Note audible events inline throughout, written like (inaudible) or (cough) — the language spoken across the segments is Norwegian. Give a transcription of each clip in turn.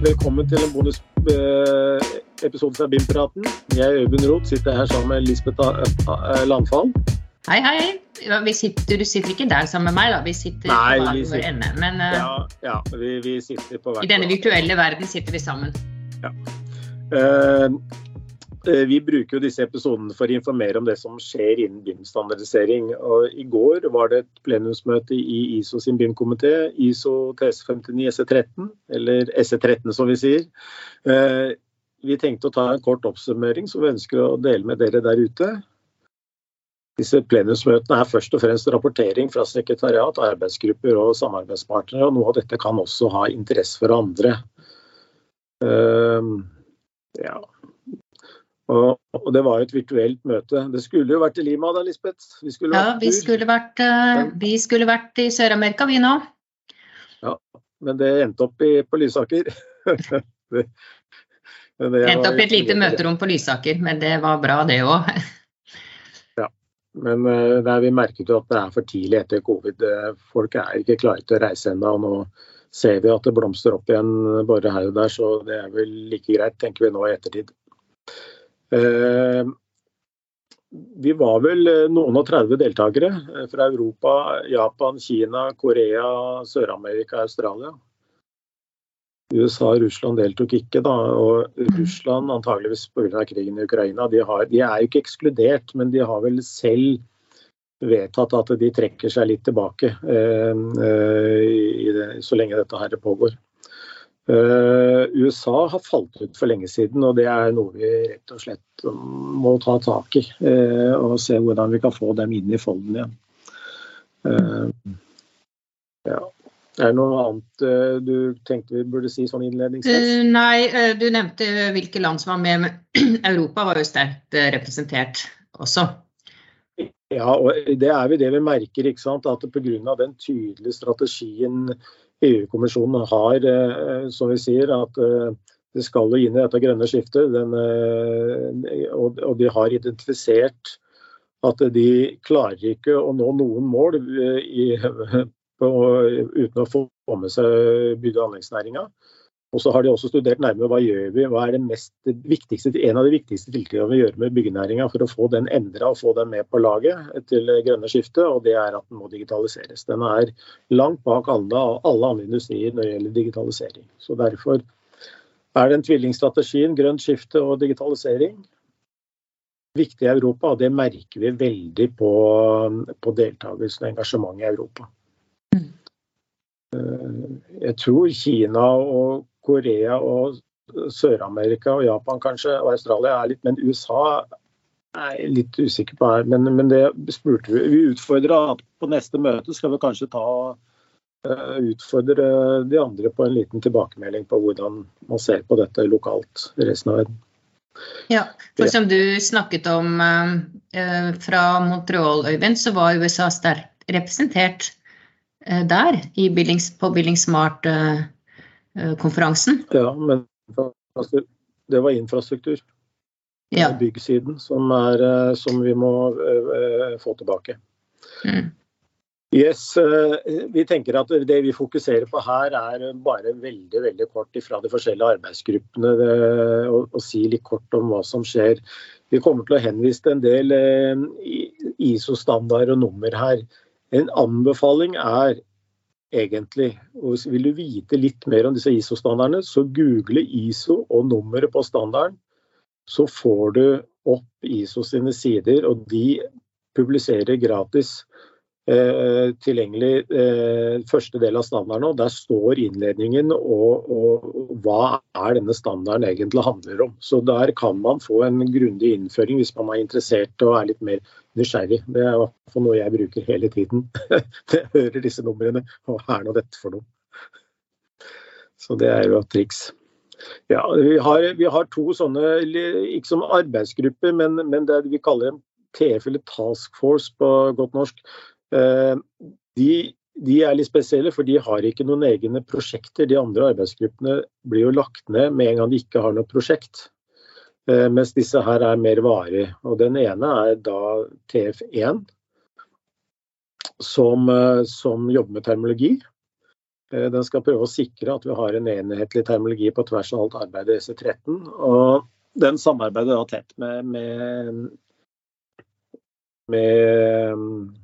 Velkommen til en bonusepisode fra BIM-praten. Jeg er Øyvind Roth, sitter her sammen med Lisbeth eh, Landfall. Hei, hei. Vi sitter, du sitter ikke der sammen med meg, da. Vi sitter Nei, på hver vår ende. Men uh, Ja, ja vi, vi sitter på hver i denne virtuelle verden sitter vi sammen. Ja. eh, Vi bruker jo disse episodene for å informere om det som skjer innen BIM-standardisering. Og I går var det et plenumsmøte i ISO sin BIM-komité, ISO TS59 SE13, eller SE13 som vi sier. Eh, Vi tenkte å ta en kort oppsummering som vi ønsker å dele med dere der ute. Disse plenumsmøtene er først og fremst rapportering fra sekretariat, arbeidsgrupper og samarbeidspartnere. og Noe av dette kan også ha interesse for andre. Uh, ja. Og, og det var jo et virtuelt møte. Det skulle jo vært i Lima da, Lisbeth? Vi skulle Ja, vært vi skulle vært, eh, vi skulle vært i Sør-Amerika, vi nå. Ja, men det endte opp i, på Lysaker. (laughs) det, det Endte opp i et lite møterom på Lysaker, men det var bra, det òg. (laughs) Men eh, nei, vi merket jo at det er for tidlig etter covid. Eh, Folk er ikke klare til å reise ennå. og Nå ser vi at det blomstrer opp igjen bare her og der, så det er vel like greit, tenker vi nå i ettertid. Eh, Vi var vel eh, noen og 30 deltakere eh, fra Europa, Japan, Kina, Korea, Sør-Amerika, Australia. USA og Russland deltok ikke, da. Og Russland antageligvis pga. krigen i Ukraina. De, har, de er jo ikke ekskludert, men de har vel selv vedtatt at de trekker seg litt tilbake eh, eh, i det, så lenge dette her pågår. Eh, USA har falt ut for lenge siden, og det er noe vi rett og slett må ta tak i. eh, og se hvordan vi kan få dem inn i folden igjen. Eh, ja. Er det noe annet du tenkte vi burde si sånn innledningsvis? Nei, du nevnte hvilke land som var med, men (clears throat) Europa var jo sterkt representert også. Ja, og det er jo det vi merker. ikke sant? At pga. den tydelige strategien EU-kommisjonen har, eh, som vi sier, at de det skal jo inn i dette grønne skiftet, den, eh, og de har identifisert at de klarer ikke å nå noen mål eh, i, (laughs) på, uten å få med seg bygg- og anleggsnæringa. Og så har de også studert nærmere hva gjør vi, hva er det mest viktigste, en av de viktigste tiltakene vi gjør med byggenæringa for å få den endra og få den med på laget til grønne skiftet, og det er at den må digitaliseres. Den er langt bak alle, alle andre industrier når det gjelder digitalisering. Så Derfor er den tvillingstrategien grønt skifte og digitalisering viktig i Europa, og det merker vi veldig på, på deltakelsen og engasjementet i Europa. Jeg tror Kina og Korea og Sør-Amerika og Japan kanskje, og Australia er litt, men USA er litt usikker på her. Men, men det spurte vi. Vi utfordra på neste møte skal vi kanskje ta eh, utfordre de andre på en liten tilbakemelding på hvordan man ser på dette lokalt i resten av verden. Ja, for som du snakket om eh, eh, fra Montreal, Øyvind, så var USA sterkt representert eh, der i Billings, på Billing Smart-konferansen. Ja, men det var infrastruktur. Ja. Byggsiden som, er, eh, som vi må eh, få tilbake. Mm. Yes, eh, Vi tenker at det vi fokuserer på her er bare veldig veldig kort fra de forskjellige arbeidsgruppene. Og, og si litt kort om hva som skjer. Vi kommer til å henvise til en del eh, ISO-standard og nummer her. En anbefaling er egentlig, og vil du vite litt mer om disse ISO-standardene, så google ISO og nummeret på standarden. Så får du opp ISO sine sider, og de publiserer gratis eh, tilgjengelig eh, første del av standarden. og Der står innledningen og, og, og hva er denne standarden egentlig handler om. Så Der kan man få en grundig innføring hvis man er interessert og er litt mer nysgjerrig. Det er i hvert fall noe jeg bruker hele tiden. (laughs) jeg hører disse numrene. Hva er nå dette for noe? Så det er jo et triks. Ja, vi har, vi har to sånne, ikke som arbeidsgrupper, men, men det vi kaller dem TF eller Task Force på godt norsk. Eh, de, de er litt spesielle, for de har ikke noen egne prosjekter. De andre arbeidsgruppene blir jo lagt ned med en gang de ikke har noe prosjekt. Eh, mens disse her er mer varige. Og den ene er da TF1, som, eh, som jobber med termologi. Den skal prøve å sikre at vi har en enhetlig termologi på tvers av alt arbeidet i EC13. Og den samarbeider da tett med, med, med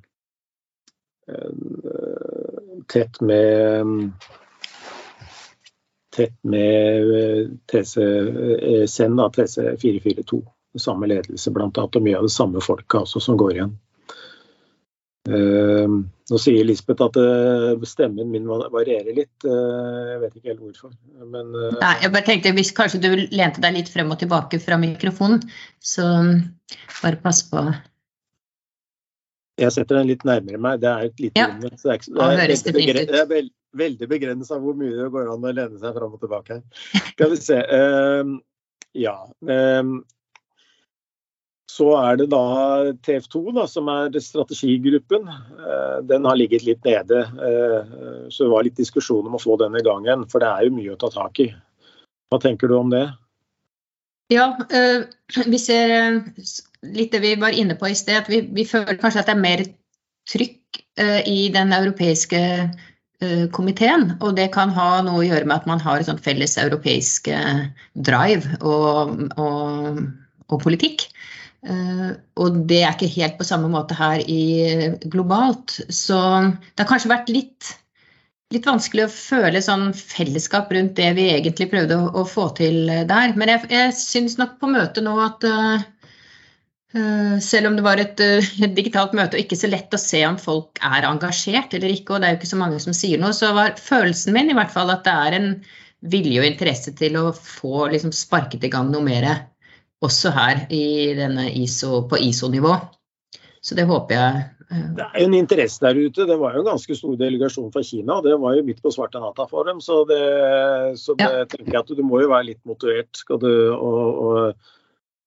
tett med tett med TC-SEN, TC442. Samme ledelse blant annet, og mye av det samme folket altså, som går igjen. Uh, nå sier Lisbeth at uh, stemmen min varierer litt. Uh, jeg vet ikke helt hvorfor. Men, Nei, jeg bare tenkte Hvis kanskje du lente deg litt frem og tilbake fra mikrofonen, så bare pass på. Jeg setter den litt nærmere meg. Det er et lite ja. rom. Så det er, ikke, det er, veldig, begren, det er veld, veldig begrensa hvor mye det går an å lene seg fram og tilbake her. Skal vi se. ja. Så er det da TF2, da, som er strategigruppen. Eh, den har ligget litt nede. Eh, så det var litt diskusjon om å få den i gang igjen, for det er jo mye å ta tak i. Hva tenker du om det? Ja, eh, vi ser litt det vi var inne på i sted. at Vi, vi føler kanskje at det er mer trykk i den europeiske komiteen. Og det kan ha noe å gjøre med at man har et sånt felles europeisk drive og, og, og politikk. Uh, og det er ikke helt på samme måte her i globalt. Så det har kanskje vært litt, litt vanskelig å føle sånn fellesskap rundt det vi egentlig prøvde å, å få til der. Men jeg, jeg syns nok på møtet nå at selv om det var et, et, digitalt møte og ikke så lett å se om folk er engasjert eller ikke, og det er jo ikke så mange som sier noe, så var følelsen min i hvert fall at det er en vilje og interesse til å få liksom, sparket i gang noe mer også her ISO, på ISO-nivå. Så det håper jeg eh, det er jo en interesse der ute. Det var jo en ganske stor delegasjon fra Kina. Det var jo midt på svarte natta for dem. Så det, så det ja. tenker jeg at du må jo være litt motivert. skal du, og, og,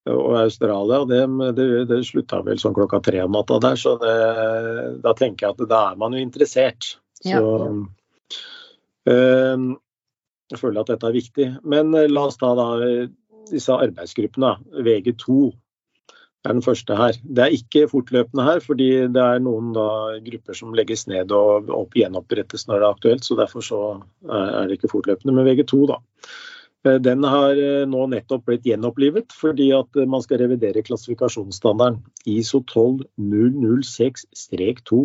og Australia det, det, det, slutta vel sånn klokka tre om natta der, så det, da tenker jeg at da er man jo interessert. Så øh, jeg føler at dette er viktig. Men øh, la oss ta da disse arbeidsgruppene. VG2 er den første her. Det er ikke fortløpende her, fordi det er noen da, grupper som legges ned og opp, gjenopprettes når det er aktuelt. så Derfor så er det ikke fortløpende. Men VG2, da. Eh, den har eh, nå nettopp blitt gjenopplivet fordi at man skal revidere klassifikasjonsstandarden ISO 12006-2.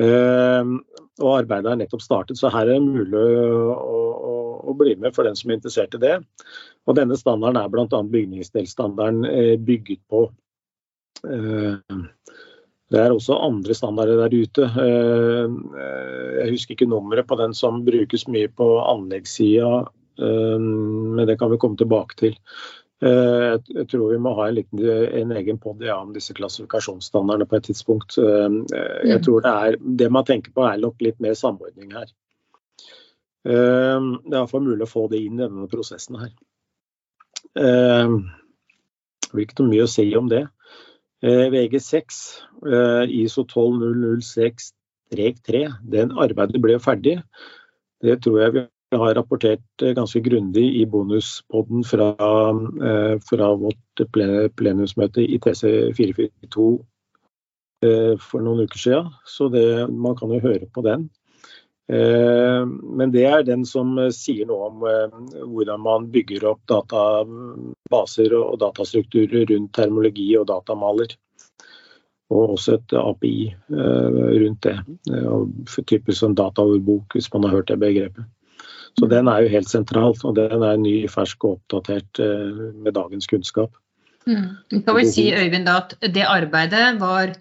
Og arbeidet er nettopp startet, så her er det mulig å, å, å bli med for den som er interessert i det. Og denne standarden er bl.a. bygningsdelstandarden eh, bygget på. Eh, det er også andre standarder der ute. Eh, jeg husker ikke nummeret på den som brukes mye på anleggssida, men det kan vi komme tilbake til. Jeg tror vi må ha en, liten, en egen pod ja, om disse klassifikasjonsstandardene på et tidspunkt. Jeg mm. tror det, er, det man tenker på er nok litt mer samordning her. Det er iallfall mulig å få det inn i denne prosessen her. Eh, det blir ikke noe mye å si om det. Eh, VG6, eh, ISO 12006-3, den arbeidet ble ferdig. Det tror jeg vi har rapportert ganske grundig i bonuspodden fra, fra vårt plenumsmøte i TC442 for noen uker siden. Så det, man kan jo høre på den. Eh, men det er den som eh, sier noe om eh, hvordan man bygger opp databaser og datastrukturer rundt termologi og datamaler. Og også et API rundt det. Typisk en dataordbok, hvis man har hørt det begrepet. Så den er jo helt sentral, og den er ny, fersk og oppdatert med dagens kunnskap. Mm. Vi kan vel si Øyvind, at det arbeidet var,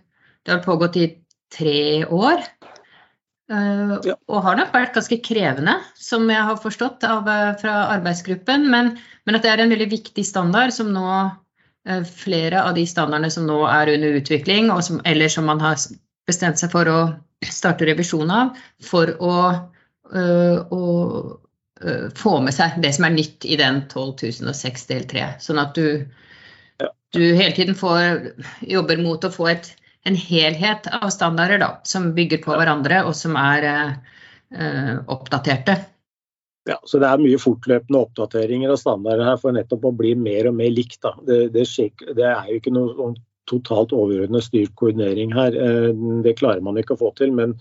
det har pågått i tre år? Uh, ja. Og har nok vært ganske krevende, som jeg har forstått av, eh, fra arbeidsgruppen. Men, men, at det er en veldig viktig standard som nå Flere av de standardene som nå er under utvikling, som, eller som man har bestemt seg for å starte revisjon av, for å, å få med seg det som er nytt i den 12.006 del 3. Sånn at du, du hele tiden får, jobber mot å få et en helhet av standarder da, som bygger på hverandre og som er eh, oppdaterte. Ja, så Det er mye fortløpende oppdateringer av standarder her for nettopp å bli mer og mer likt. Det, det, det, er jo ikke noe totalt overordnet styrt koordinering her. Eh, det klarer man ikke å få til. Men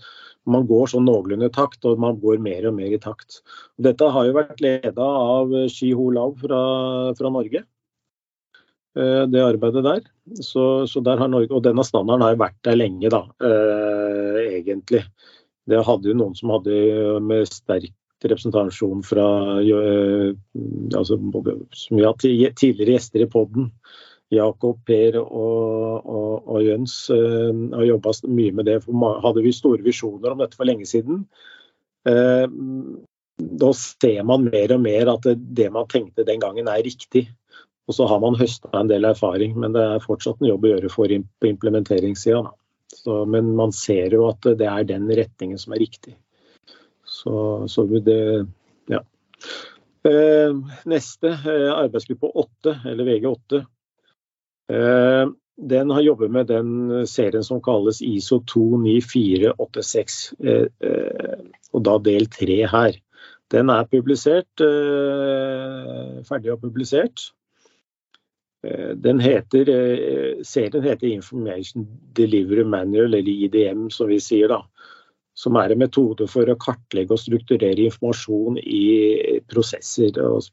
man går sånn noenlunde i takt, og man går mer og mer i takt. Dette har jo vært leda av Shi Ho Lao fra, fra Norge. Eh, det arbeidet der. Så, så, der Norge, Og denne standarden har jo vært der lenge, da, eh, egentlig. Det hadde jo noen som hadde med sterk representasjon fra eh, altså, har tidligere gjester i poden. Jakob, Per og, og, og Jøns uh, har jobba mye med det. For hadde vi store visjoner om dette for lenge siden. Uh, da ser man mer og mer at det, det man tenkte den gangen er riktig. Og så har man høsta en del erfaring, men det er fortsatt en jobb å gjøre for på implementeringssida. Men man ser jo at det er den retningen som er riktig. Så, så det Ja. Eh, neste, eh, arbeidsgruppe 8, eller VG8. Eh, den har jobbet med den serien som kalles ISO 29486, eh, eh, og da del 3 her. Den er publisert, ferdig og publisert. Heter, serien heter Information Delivery Manual, eller IDM som vi sier. da, Som er en metode for å kartlegge og strukturere informasjon i prosesser, og,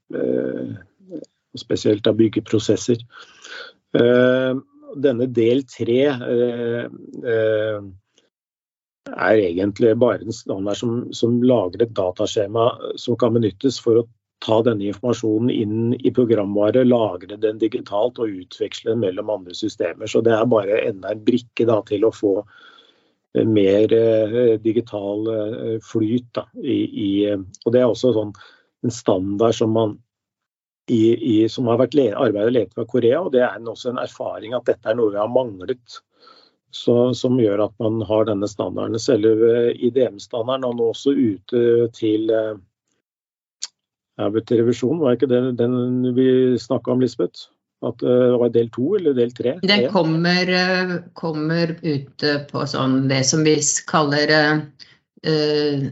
eh, spesielt av byggeprosesser. Denne del tre er egentlig bare en standard som, som lager et dataskjema som kan benyttes for å ta denne informasjonen inn i programvare, lagre den digitalt og utveksle den mellom andre systemer. Så det er bare enda en brikke da, til å få eh, mer eh, digital eh, flyt. Da, i, i, og Det er også sånn, en standard som man i, i, som har vært arbeidet ledet fra Korea, og det er også en erfaring at dette er noe vi har manglet. Så, som gjør at man har denne standarden. Selve IDM-standarden og nå også ute til er vel til revisjon, var ikke det den vi snakka om, Lisbeth? At eh, det var del to eller del tre? Den kommer, eh, kommer ut på sånn det som vi kaller uh,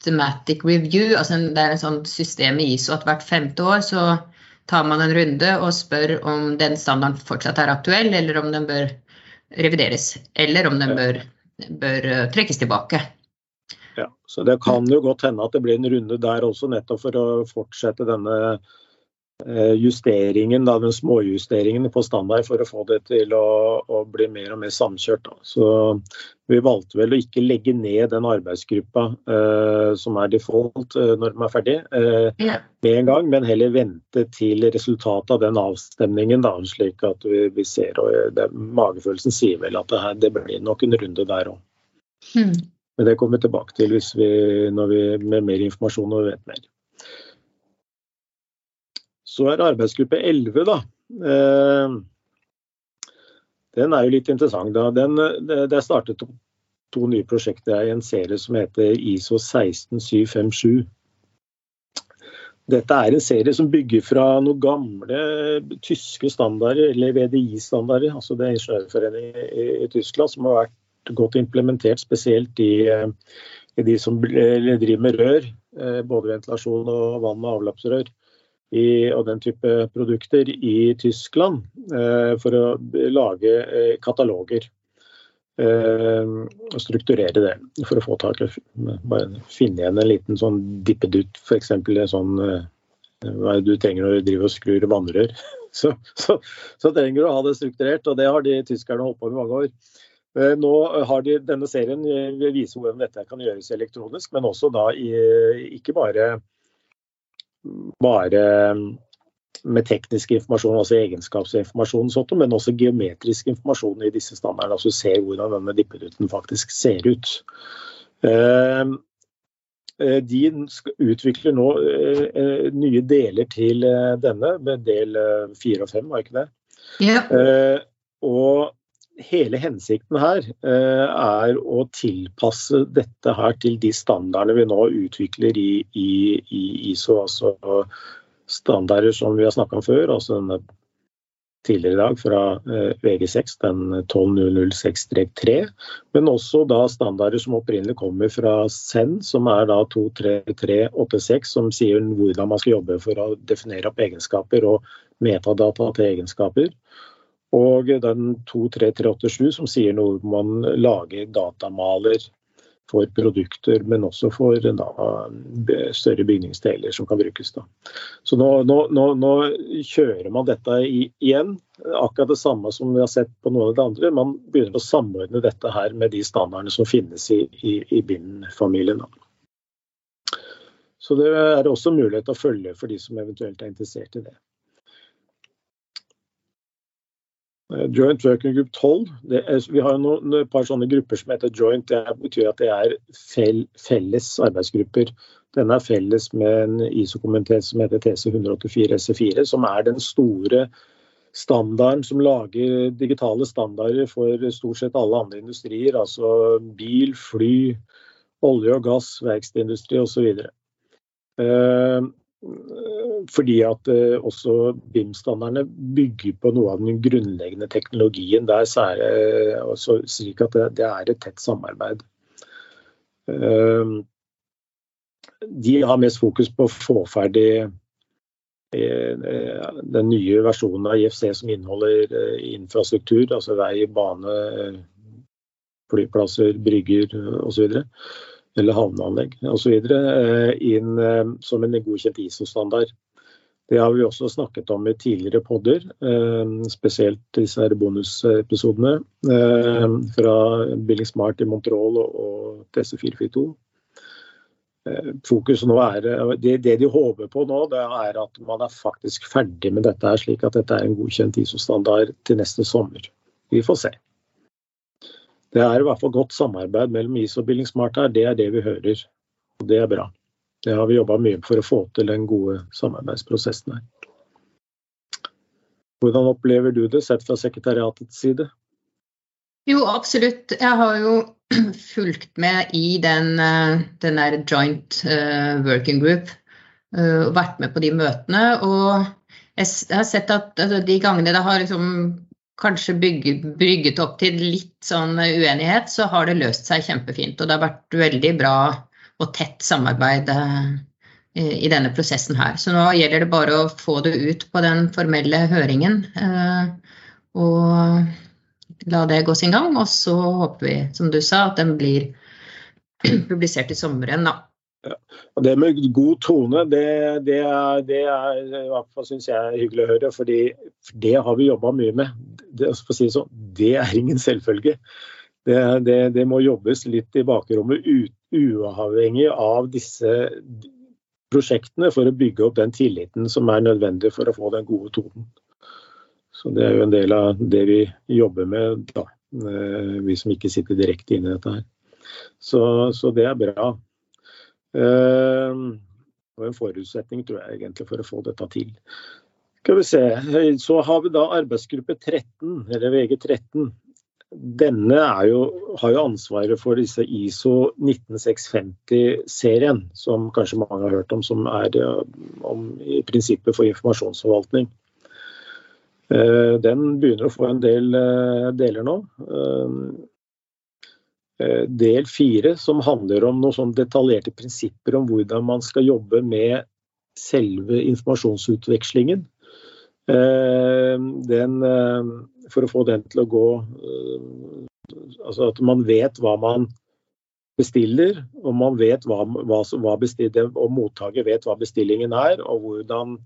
systematic review. Altså det er en sånn system i ISO at hvert femte år så tar man en runde og spør om den standarden fortsatt er aktuell, eller om den bør revideres. Eller om den bør, bør trekkes tilbake. Ja, så Det kan jo godt hende at det blir en runde der også, nettopp for å fortsette denne eh, justeringen, da, den småjusteringen på standard for å få det til å, å bli mer og mer samkjørt. Da. Så Vi valgte vel å ikke legge ned den arbeidsgruppa uh, som er default uh, når de er ferdig, uh, ja. med en gang, men heller vente til resultatet av den avstemningen. Da, slik at vi, vi ser, og det, Magefølelsen sier vel at det, her, det blir nok en runde der òg. Hmm. Men det kommer vi tilbake til hvis vi, når vi, med mer informasjon og vet mer. Så er arbeidsgruppe 11, da. Eh, den er jo litt interessant. da. Den, det er startet to nye prosjekter i en serie som heter ISO 16757. Dette er en serie som bygger fra noen gamle tyske standarder, eller VDI-standarder, altså det er ingeniørforeningen i, i Tyskland, som har vært godt implementert, spesielt i, eh, i de som driver med rør, eh, både ventilasjon og vann- og avløpsrør. I, og den type produkter i Tyskland eh, for å lage eh, kataloger. Eh, og strukturere det for å få tak i Bare finne igjen en liten sånn dippedutt, f.eks. en sånn eh, du trenger når du driver og skrur vannrør. (laughs) Så, så, så, trenger du å ha det strukturert, og det har de tyskerne holdt på med i mange år. Eh, nå har de, Denne serien viser vil vise hvordan dette kan gjøres elektronisk, men også da i, ikke bare, bare med teknisk informasjon, altså egenskapsinformasjon, men også geometrisk informasjon i disse standardene. Altså se hvordan denne dippeduten faktisk ser ut. Eh, de utvikler nå nye deler til denne, med del fire og fem, var ikke det? Ja. Og hele hensikten her eh, er å tilpasse dette her til de standardene vi nå utvikler i, i, i ISO. Altså standarder som vi har snakka om før, altså denne tidligere i dag fra eh, VG6, den 12.006-3, men også da standarder som opprinnelig kommer fra SEN, som er da 23386, som sier hvordan man skal jobbe for å definere opp egenskaper og metadata til egenskaper. Og den 23387 som sier noe om man lager datamaler for produkter, men også for da, større bygningsdeler som kan brukes. Da. Så nå, nå, nå, kjører man dette i, igjen. Akkurat det samme som vi har sett på noen av det andre. Man begynner å samordne dette her med de standardene som finnes i, i, i BIN-familien. Så det er også mulighet til å følge for de som eventuelt er interessert i det. Eh, joint Working Group 12. Er, vi har noen, et par sånne grupper som heter joint. Det betyr at det er fel, felles arbeidsgrupper. Denne er felles med en ISO-komité som heter TC 184 SE4, som er den store standarden som lager digitale standarder for stort sett alle andre industrier. Altså bil, fly, olje og gass, verkstedindustri osv. Fordi at eh, også BIM-standardene bygger på noe av den grunnleggende teknologien der, så slik at det, er et tett samarbeid. Eh, de har mest fokus på å få ferdig eh, den nye versjonen av IFC som inneholder infrastruktur, altså vei, bane, flyplasser, brygger osv eller havneanlegg osv. Eh, inn eh, som en godkjent ISO-standard. Det har vi også snakket om i tidligere podder, eh, spesielt disse bonusepisodene fra Billing Smart i Montreal og TC442. Fokus nå er, det, de håper på nå, det er at man er faktisk ferdig med dette, slik at dette er en godkjent ISO-standard til neste sommer. Vi får se. Det er i hvert fall godt samarbeid mellom IS og Billing Smart her. Det er det vi hører. Og det er bra. Det har vi jobba mye for å få til den gode samarbeidsprosessen her. Hvordan opplever du det sett fra sekretariatets side? Jo, absolutt. Jeg har jo (clears throat) fulgt med i den, eh, den der joint uh, working group uh, vært med på de møtene. Og jeg har sett at altså, de gangene det har liksom kanskje bygget, brygget opp til litt sånn uenighet, så har det løst seg kjempefint. Og det har vært veldig bra og tett samarbeid eh, i denne prosessen her. Så nå gjelder det bare å få det ut på den formelle høringen. Eh, og la det gå sin gang. Og så håper vi, som du sa, at den blir (clears throat) publisert i sommeren, da. Ja. Og Det med god tone, det, det er, det er i hvert fall synes jeg er hyggelig å høre. fordi det har vi jobba mye med. Det, for å si det sånn, det er ingen selvfølge. Det, det, det må jobbes litt i bakrommet ut, uavhengig av disse prosjektene for å bygge opp den tilliten som er nødvendig for å få den gode tonen. Så Det er jo en del av det vi jobber med, da, eh, vi som ikke sitter direkte inne i dette her. Så, så det er bra. Eh, og en forutsetning tror jeg egentlig for å få dette til. Skal vi se. Så har vi da arbeidsgruppe 13, eller VG13. Denne jo, har jo ansvaret for disse ISO 19650-serien, som kanskje mange har hørt om, som er om, i prinsippet for informasjonsforvaltning. Eh, den begynner å få en del eh, deler nå. Eh, del fire, som handler om noen sånn detaljerte prinsipper om hvordan man skal jobbe med selve informasjonsutvekslingen. Eh, den, eh, for å få den til å gå Altså at man vet hva man bestiller, og man vet hva, hva, hva og mottaker vet hva bestillingen er, og hvordan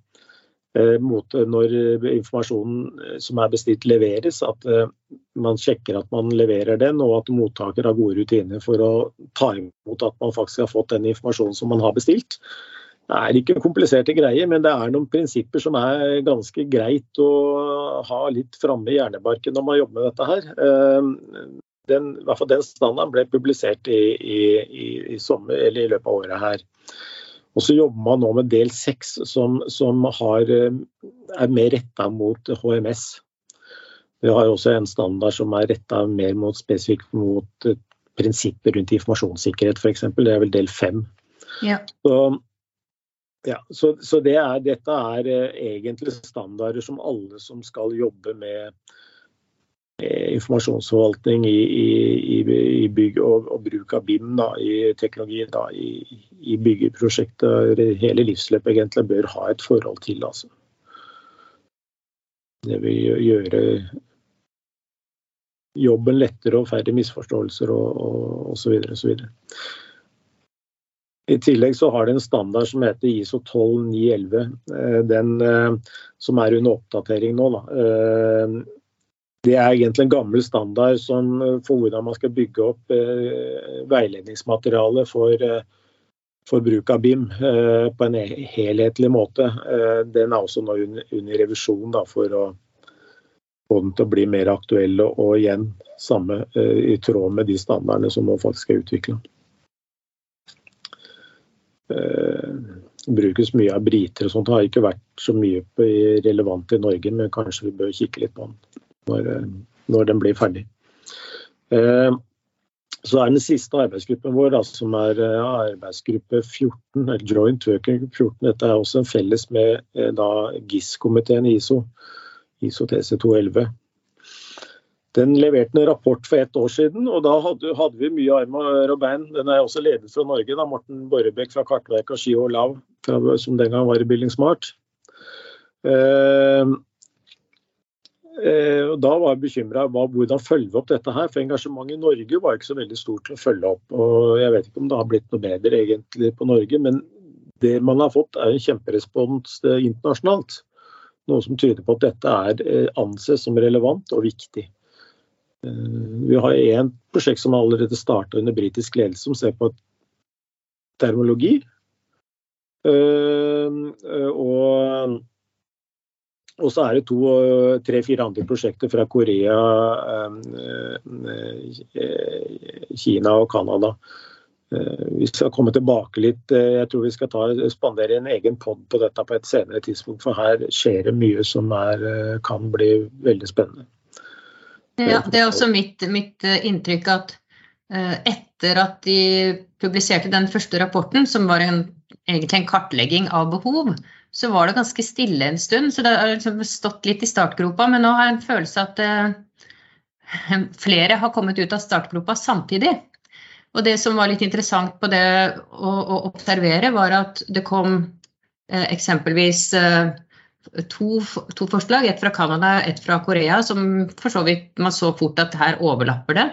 Eh, eh, når informasjonen eh, som er bestilt leveres, at man sjekker at man leverer den, og at mottaker har gode rutiner for å ta imot at man faktisk har fått den informasjonen som man har bestilt. Det er ikke kompliserte greier, men det er noen prinsipper som er ganske greit å ha litt framme i hjernebarken når man jobber med dette her. Den, i hvert fall den standarden ble publisert i, i, i, sommer, i løpet av året her. Og så jobber man nå med del seks, som, som har, eh, er mer retta mot HMS. Vi har også en standard som er retta mer mot, spesifikt mot eh, prinsipper rundt informasjonssikkerhet, f.eks. Det er vel del fem. Ja. Så, ja, så, så det er, dette er eh, egentlig standarder som alle som skal jobbe med informasjonsforvaltning i, i, i bygg og, og, bruk av BIM da, i teknologi da, i, i byggeprosjekter. Hele livsløpet egentlig bør ha et forhold til. Altså. Det vil gjøre jobben lettere og færre misforståelser og osv. osv. I tillegg så har det en standard som heter ISO 12911, eh, den eh, som er under oppdatering nå. Da. Eh, det er egentlig en gammel standard for hvordan man skal bygge opp veiledningsmateriale for, for bruk av BIM på en helhetlig måte. Den er også nå under revisjon da, for å få den til å bli mer aktuell og igjen samme i tråd med de standardene som nå faktisk er utvikla. Eh, brukes mye av briter og sånt. Det har ikke vært så mye relevant i Norge, men kanskje vi bør kikke litt på den når, eh, når den blir ferdig. Eh, så er den siste arbeidsgruppen vår, da, som er arbeidsgruppe 14, eller Joint Working 14. Dette er også en felles med GIS-komiteen i ISO, ISO TC211. Den leverte en rapport for ett år siden, og da hadde, hadde vi mye arm og bein. Den er også ledet fra Norge, da, Morten Borrebekk fra Kartverket og Ski og Lav, som den gang var i Building Smart. Eh, eh, da var jeg bekymra hvordan følge opp dette her. For engasjementet i Norge var ikke så veldig stort til å følge opp. og Jeg vet ikke om det har blitt noe bedre egentlig på Norge, men det man har fått er en kjemperespons eh, internasjonalt. Noe som tyder på at dette er eh, anses som relevant og viktig. Eh, vi har ett prosjekt som allerede starta under britisk ledelse, som ser på termologi. Eh, og, og så er det to, tre-fire andre prosjekter fra Korea, eh, Kina og Canada. Vi skal komme tilbake litt. Jeg tror vi skal ta, spandere en egen pod på dette på et senere tidspunkt, for her skjer det mye som er, kan bli veldig spennende. Ja, Det er også mitt, mitt eh, inntrykk at uh, etter at de publiserte den første rapporten, som var en, egentlig en kartlegging av behov, så var det ganske stille en stund. Så det har liksom stått litt i startgropa. Men nå har jeg en følelse at uh, (laughs) flere har kommet ut av startgropa samtidig. Og det som var litt interessant på det å, å observere, var at det kom uh, eksempelvis to, to forslag, ett fra Canada, ett fra Korea, som for så vidt man så fort at her overlapper det.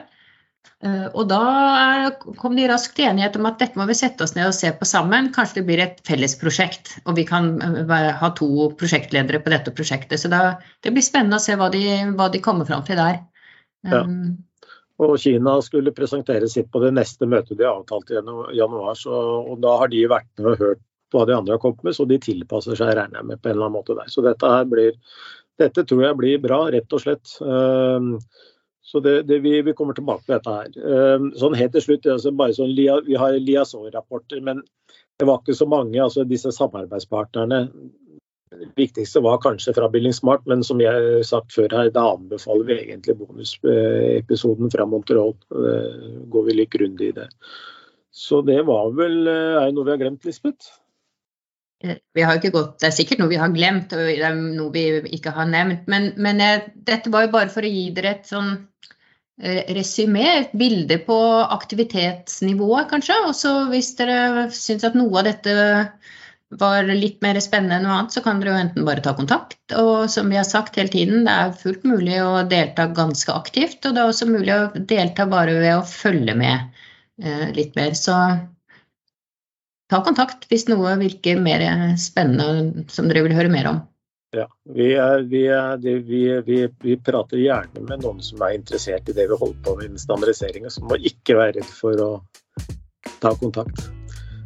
Eh, og da kom de raskt til enighet om at dette må vi sette oss ned og se på sammen. Kanskje det blir et felles prosjekt, og vi kan eh, ha to prosjektledere på dette prosjektet. Så da, det blir spennende å se hva de, hva de kommer fram til der. Ja. Um, og Kina skulle presentere sitt på det neste møtet de avtalte i januar. Så, og da har de vært med og hørt hva de andre har kommet med, så de tilpasser seg, regner jeg med, på en eller annen måte der. Så dette, her blir, dette tror jeg blir bra, rett og slett. Ehm, så det, det, vi, vi, kommer tilbake til dette her. Ehm, sånn helt til slutt, altså sånn, Vi har liaison-rapporter, men det var ikke så mange. altså Disse samarbeidspartnerne det viktigste var kanskje fra Billing Smart, men som jeg har sagt før her, da anbefaler vi egentlig bonusepisoden fra Montreal. går vi litt grundig i det. Så det var vel Er det noe vi har glemt, Lisbeth? Eh, vi har ikke gått, Det er sikkert noe vi har glemt og det er noe vi ikke har nevnt. Men, men jeg, dette var jo bare for å gi dere et sånn eh, resymé, et bilde på aktivitetsnivået, kanskje. Og så hvis dere syns at noe av dette var litt mer spennende enn noe annet, så kan dere jo enten bare ta kontakt. Og som vi har sagt hele tiden, det er fullt mulig å delta ganske aktivt. Og det er også mulig å delta bare ved å følge med eh, litt mer. Så ta kontakt hvis noe virker mer spennende som dere vil høre mer om. Ja, vi, er, vi, er, vi, vi, prater gjerne med noen som er interessert i det vi holder på med innen og som må ikke være redd for å ta kontakt.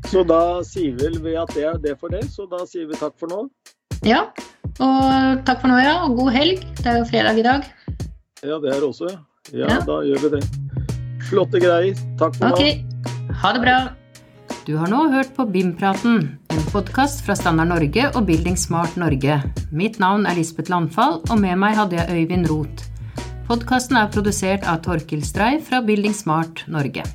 Så da sier vel vi at det er det for det, så da sier vi takk for nå. Ja, og takk for nå, ja. Og god helg. Det er jo fredag i dag. Ja, det er det også. Ja, ja. da gjør vi det. Flotte greier. Takk for okay. nå. Ha det bra. Du har nå hørt på BIM-praten, en podkast fra Standard Norge og Building Smart Norge. Mitt navn er Lisbeth Landfall, og med meg hadde jeg Øyvind Roth. Podkasten er produsert av Torkil Strei fra Building Smart Norge.